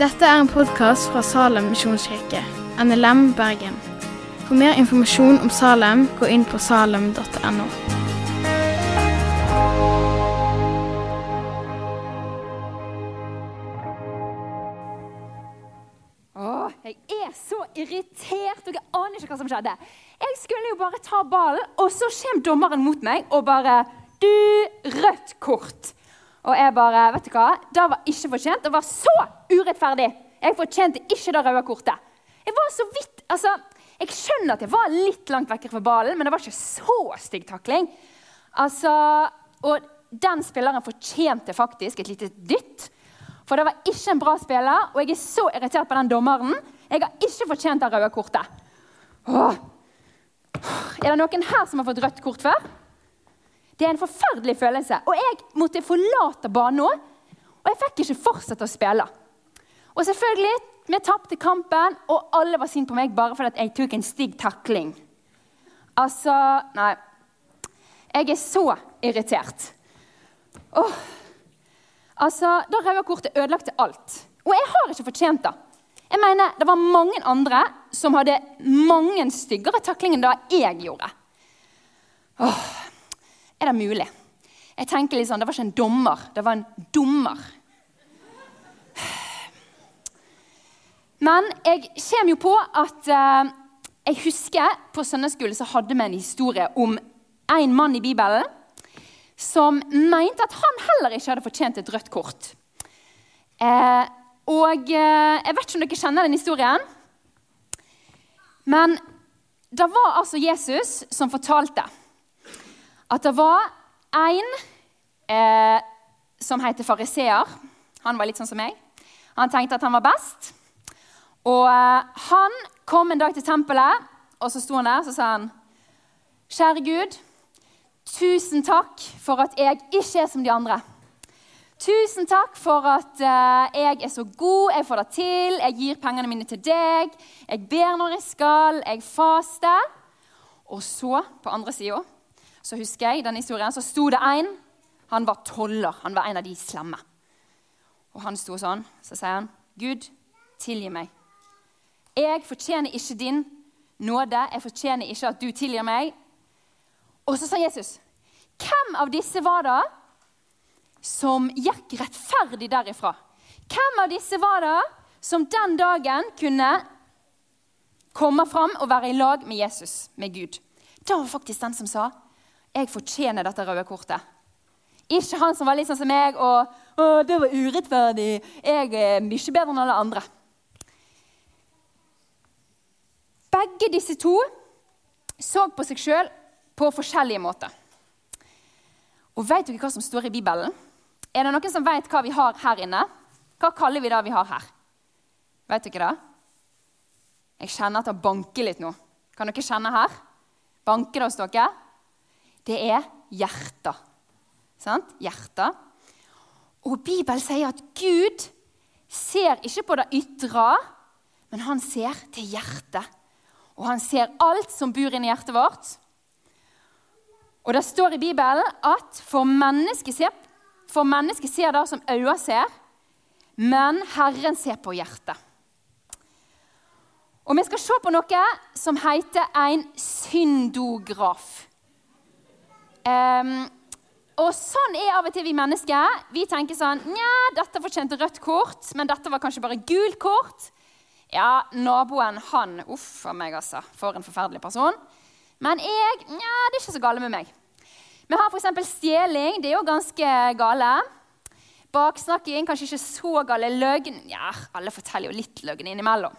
Dette er en podkast fra Salem misjonskirke, NLM Bergen. For mer informasjon om Salem, gå inn på salem.no. Jeg er så irritert, og jeg aner ikke hva som skjedde. Jeg skulle jo bare ta ballen, og så kommer dommeren mot meg og bare Du, rødt kort. Og jeg bare Vet du hva? Det var ikke fortjent. Det var så urettferdig. Jeg fortjente ikke det røde kortet. Jeg var så vidt Altså, jeg skjønner at jeg var litt langt vekk fra ballen, men det var ikke så stygg takling. Altså, Og den spilleren fortjente faktisk et lite dytt. For det var ikke en bra spiller, og jeg er så irritert på den dommeren. Jeg har ikke fortjent det røde kortet. Åh. Er det noen her som har fått rødt kort før? Det er en forferdelig følelse. Og jeg måtte forlate banen nå, og jeg fikk ikke fortsette å spille. Og selvfølgelig, vi tapte kampen, og alle var sinte på meg bare fordi jeg tok en stygg takling. Altså Nei. Jeg er så irritert. Åh. Altså, Da røde kortet ødelagte alt. Og jeg har ikke fortjent det. Jeg mener, Det var mange andre som hadde mange styggere takling enn det jeg gjorde. Åh, Er det mulig? Jeg tenker litt sånn, Det var ikke en dommer, det var en dommer. Men jeg kommer jo på at eh, jeg husker på søndagsskolen så hadde vi en historie om en mann i Bibelen som mente at han heller ikke hadde fortjent et rødt kort. Eh, og eh, Jeg vet ikke om dere kjenner den historien. Men det var altså Jesus som fortalte at det var en eh, som heter fariseer. Han var litt sånn som meg. Han tenkte at han var best. Og eh, han kom en dag til tempelet, og så sto han der så sa han, Kjære Gud, tusen takk for at jeg ikke er som de andre. Tusen takk for at eh, jeg er så god, jeg får det til, jeg gir pengene mine til deg, jeg ber når jeg skal, jeg faster. Og så, på andre sida, så husker jeg den historien, så sto det en. Han var toller. Han var en av de slemme. Og han sto sånn. Så sier han, 'Gud, tilgi meg.' 'Jeg fortjener ikke din nåde. Jeg fortjener ikke at du tilgir meg.' Og så sa Jesus, 'Hvem av disse var det som gikk rettferdig derifra?' 'Hvem av disse var det som den dagen kunne komme fram og være i lag med Jesus, med Gud?' Det var faktisk den som sa, 'Jeg fortjener dette røde kortet'. Ikke han som var litt sånn som meg og 'Å, det var urettferdig. Jeg er mye bedre enn alle andre'. Begge disse to så på seg sjøl på forskjellige måter. Og Vet dere hva som står i Bibelen? Er det noen som vet hva vi har her inne? Hva kaller vi det vi har her? Vet dere det? Jeg kjenner at det banker litt nå. Kan dere kjenne her? Banker det hos dere? Det er hjertet. Sant? Hjertet. Og Bibelen sier at Gud ser ikke på det ytre, men han ser til hjertet. Og han ser alt som bor inni hjertet vårt. Og det står i Bibelen at for mennesket ser, for ser det som øynene ser, men Herren ser på hjertet. Og vi skal se på noe som heter en syndograf. Um, og sånn er av og til vi mennesker. Vi tenker sånn Nja, dette fortjente rødt kort, men dette var kanskje bare gult kort. Ja, naboen, han Uff a meg, altså. For en forferdelig person. Men jeg Nja, det er ikke så gale med meg. Vi har f.eks. stjeling. Det er jo ganske gale. Baksnakking, kanskje ikke så gale. Løgn Ja, alle forteller jo litt løgn innimellom.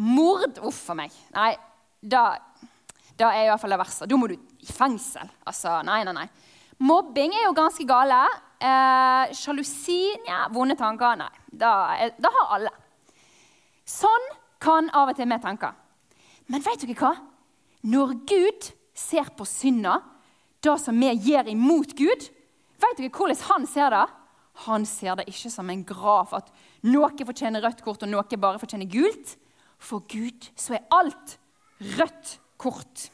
Mord Uff a meg. Nei, da, da er i hvert fall det verste. Da må du i fengsel. Altså, nei, nei, nei. Mobbing er jo ganske gale. Eh, Sjalusi ja, Vonde tanker? Nei. Da, har alle. Sånn kan av og til vi tenke. Men vet dere hva? Når Gud ser på synda, det som vi gjør imot Gud, vet dere hvordan han ser det? Han ser det ikke som en graf, at noe fortjener rødt kort og noe bare fortjener gult. For Gud så er alt rødt kort.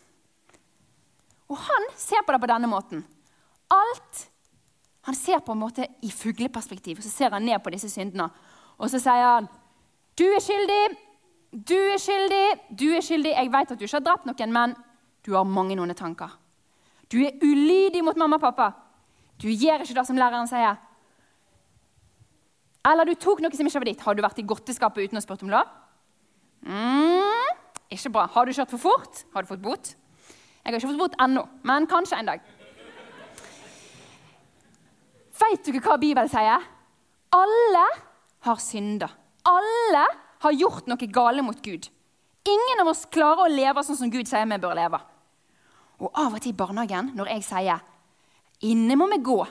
Og han ser på det på denne måten. Alt Han ser på en måte i fugleperspektiv, og så ser han ned på disse syndene. Og så sier han, 'Du er skyldig, du er skyldig, du er skyldig.' 'Jeg vet at du ikke har drept noen, men du har mange onde tanker.' 'Du er ulydig mot mamma og pappa. Du gjør ikke det som læreren sier.' 'Eller du tok noe som ikke var ditt. Har du vært i godteskapet uten å spørre om lov?' Mm, ikke bra. Har du kjørt for fort? Har du fått bot? Jeg har ikke fått bot ennå, men kanskje en dag. Vet dere hva Bibelen sier? Alle har synda. Alle har gjort noe gale mot Gud. Ingen av oss klarer å leve sånn som Gud sier vi bør leve. Og av og til i barnehagen, når jeg sier 'inne må vi gå',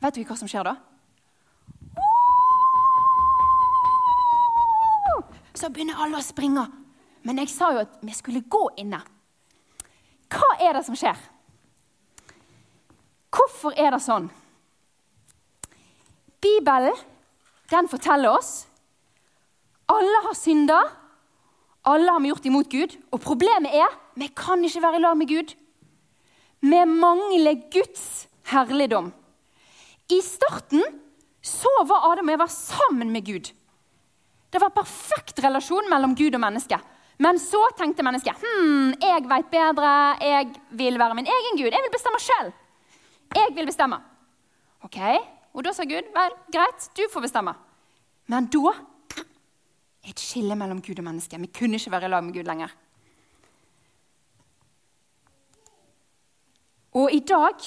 vet dere hva som skjer da? Så begynner alle å springe. Men jeg sa jo at vi skulle gå inne. Hva er det som skjer? Hvorfor er det sånn? Bibelen den forteller oss alle har synda, alle har vi gjort imot Gud. Og problemet er vi kan ikke være i lag med Gud. Vi mangler Guds herligdom. I starten så var Adam og Eva sammen med Gud. Det var perfekt relasjon mellom Gud og menneske. Men så tenkte mennesket hm, jeg vet bedre, jeg vil være min egen Gud. Jeg vil bestemme sjøl. Jeg vil bestemme. Ok, Og da sa Gud vel, greit, du får bestemme. Men da er et skille mellom Gud og menneske. Vi kunne ikke være i lag med Gud lenger. Og i dag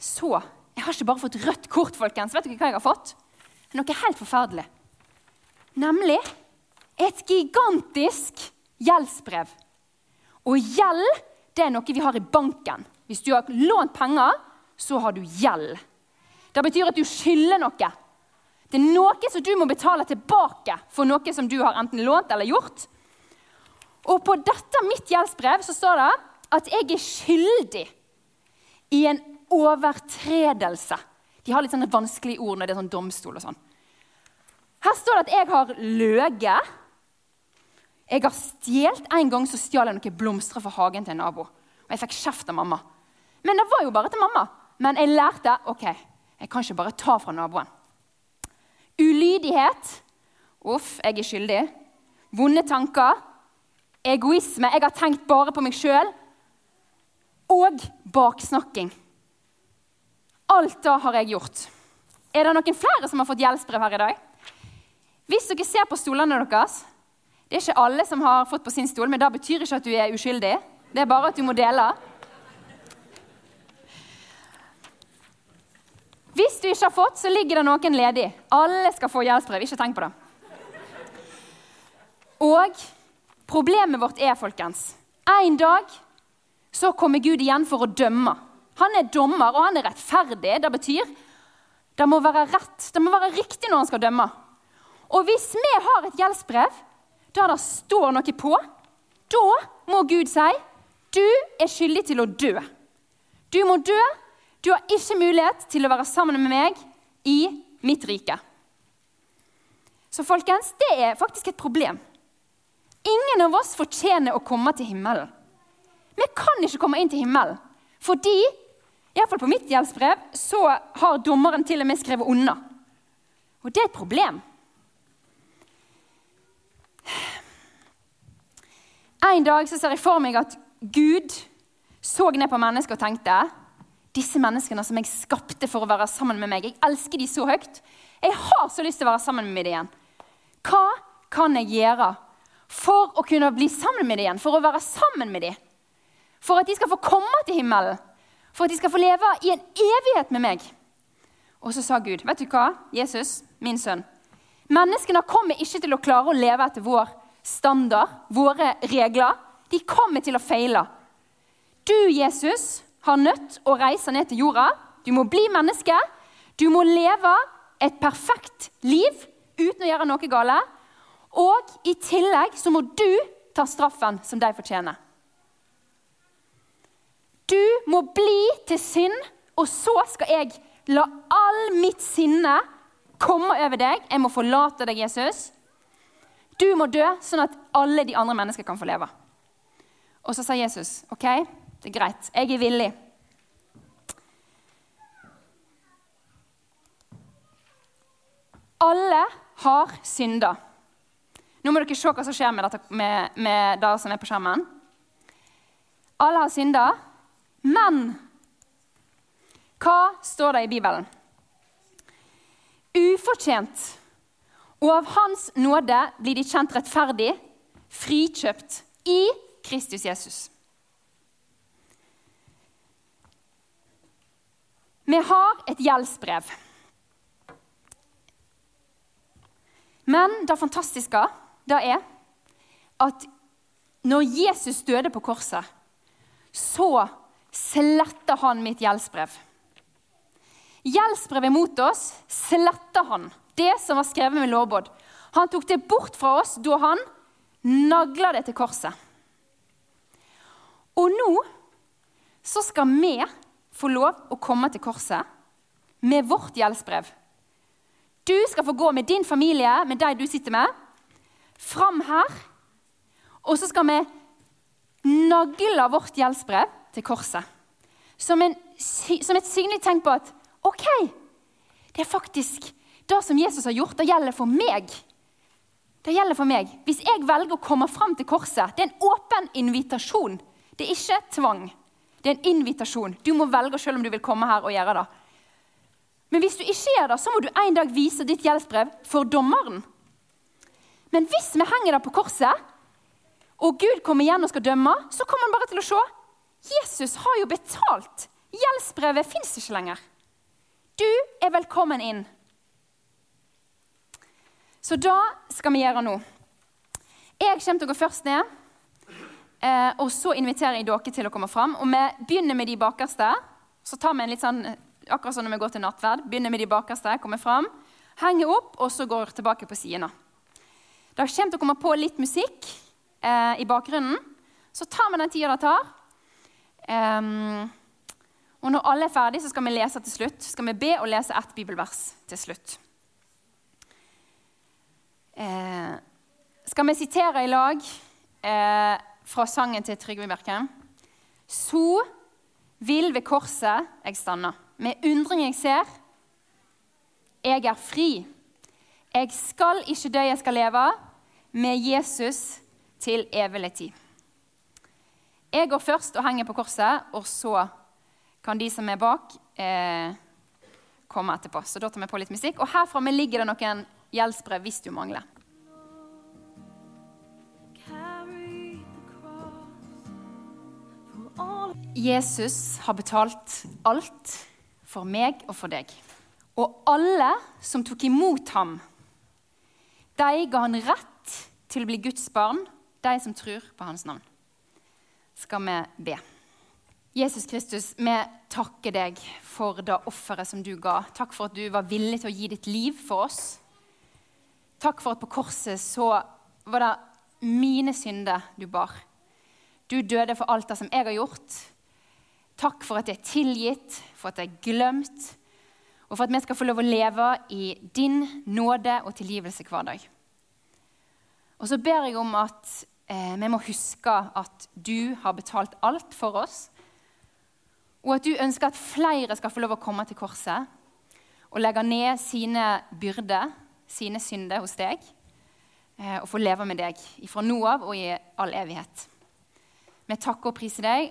så Jeg har ikke bare fått rødt kort, folkens. Vet dere hva jeg har fått? Noe helt forferdelig. Nemlig et gigantisk gjeldsbrev. Og gjeld det er noe vi har i banken. Hvis du har lånt penger, så har du gjeld. Det betyr at du skylder noe. Det er noe som du må betale tilbake for noe som du har enten lånt eller gjort. Og på dette mitt gjeldsbrev så står det at jeg er skyldig i en overtredelse. De har litt sånne vanskelige ord når det er sånn domstol og sånn. Her står det at jeg har løyet. Jeg har stjålet. En gang så stjal jeg noen blomster fra hagen til en nabo. Og jeg fikk kjeft av mamma. Men det var jo bare til mamma. Men jeg lærte ok, jeg kan ikke bare ta fra naboen. Ulydighet. Uff, jeg er skyldig. Vonde tanker. Egoisme. Jeg har tenkt bare på meg sjøl. Og baksnakking. Alt det har jeg gjort. Er det noen flere som har fått gjeldsbrev her i dag? Hvis dere ser på stolene deres Det er ikke alle som har fått på sin stol, men det betyr ikke at du er uskyldig. Det er bare at du må dele. Hvis du ikke har fått, så ligger det noen ledig. Alle skal få gjeldsbrev. Ikke tenk på det. Og problemet vårt er, folkens En dag så kommer Gud igjen for å dømme. Han er dommer, og han er rettferdig. Det betyr det må være rett, det må være riktig når han skal dømme. Og hvis vi har et gjeldsbrev der det står noe på, da må Gud si du er skyldig til å dø. Du må dø. Du har ikke mulighet til å være sammen med meg i mitt rike. Så folkens, det er faktisk et problem. Ingen av oss fortjener å komme til himmelen. Vi kan ikke komme inn til himmelen fordi Iallfall på mitt gjeldsbrev så har dommeren til og med skrevet unna. Og det er et problem. En dag så ser jeg for meg at Gud så ned på mennesker og tenkte disse menneskene som jeg skapte for å være sammen med meg, jeg elsker de så høyt. Jeg har så lyst til å være sammen med dem igjen. Hva kan jeg gjøre for å kunne bli sammen med dem igjen? For å være sammen med dem? For at de skal få komme til himmelen? For at de skal få leve i en evighet med meg? Og så sa Gud, vet du hva, Jesus, min sønn, menneskene kommer ikke til å klare å leve etter vår standard, våre regler, de kommer til å feile. Du, Jesus, har nødt å reise ned til jorda. Du må bli menneske. Du må leve et perfekt liv uten å gjøre noe gale. Og i tillegg så må du ta straffen som de fortjener. Du må bli til synd, og så skal jeg la all mitt sinne komme over deg. Jeg må forlate deg, Jesus. Du må dø, sånn at alle de andre mennesker kan få leve. Og så sa Jesus, OK, det er greit. Jeg er villig. Alle har synda. Nå må dere se hva som skjer med, dette, med, med det som er på skjermen. Alle har synda, men hva står det i Bibelen? Ufortjent og av Hans nåde blir de kjent rettferdig, frikjøpt i Kristus Jesus. Vi har et gjeldsbrev. Men det fantastiske det er at når Jesus døde på korset, så sletter han mitt gjeldsbrev. Gjeldsbrevet mot oss sletter han, det som var skrevet med lovbod. Han tok det bort fra oss da han nagla det til korset. Og nå så skal vi få lov å komme til korset med vårt gjeldsbrev. Du skal få gå med din familie, med de du sitter med, fram her. Og så skal vi nagle vårt gjeldsbrev til korset. Som, en, som et synlig tegn på at OK, det er faktisk det som Jesus har gjort, det gjelder for meg. Det gjelder for meg. Hvis jeg velger å komme fram til korset, det er en åpen invitasjon. Det er ikke tvang. Det er en invitasjon. Du må velge selv om du vil komme her og gjøre det. Men hvis du ikke gjør det, så må du en dag vise ditt gjeldsbrev for dommeren. Men hvis vi henger der på korset, og Gud kommer igjen og skal dømme, så kommer han bare til å se. Jesus har jo betalt. Gjeldsbrevet fins ikke lenger. Du er velkommen inn. Så da skal vi gjøre noe. Jeg kommer til å gå først ned, eh, og så inviterer jeg dere til å komme fram. Og vi begynner med de bakerste. Så tar vi en litt sånn, akkurat sånn når vi går til nattverd. Begynner med de bakerste, kommer fram, henger opp, og så går tilbake på sidene. Det kommer til å komme på litt musikk eh, i bakgrunnen. Så tar vi den tida det tar. Um, og når alle er ferdige, så skal vi lese til slutt. Skal vi be og lese ett bibelvers til slutt. Eh, skal vi sitere i lag eh, fra sangen til Trygve Bjerkheim? Så vil ved korset jeg stanna. Med undring jeg ser. Jeg er fri. Jeg skal ikke dø, jeg skal leve. Med Jesus til evig tid. Jeg går først og henger på korset, og så kan de som er bak, eh, komme etterpå. Så da tar vi på litt musikk. Og her framme ligger det noen gjeldsbrev hvis du mangler. Jesus har betalt alt for meg og for deg. Og alle som tok imot ham, de ga han rett til å bli Guds barn, de som tror på hans navn. Skal vi be. Jesus Kristus, vi takker deg for det offeret som du ga. Takk for at du var villig til å gi ditt liv for oss. Takk for at på korset så var det mine synder du bar. Du døde for alt det som jeg har gjort. Takk for at jeg er tilgitt, for at jeg er glemt, og for at vi skal få lov å leve i din nåde og tilgivelse hver dag. Og så ber jeg om at eh, vi må huske at du har betalt alt for oss, og at du ønsker at flere skal få lov å komme til korset og legge ned sine byrder, sine synder, hos deg, eh, og få leve med deg fra nå av og i all evighet. Vi takker og priser deg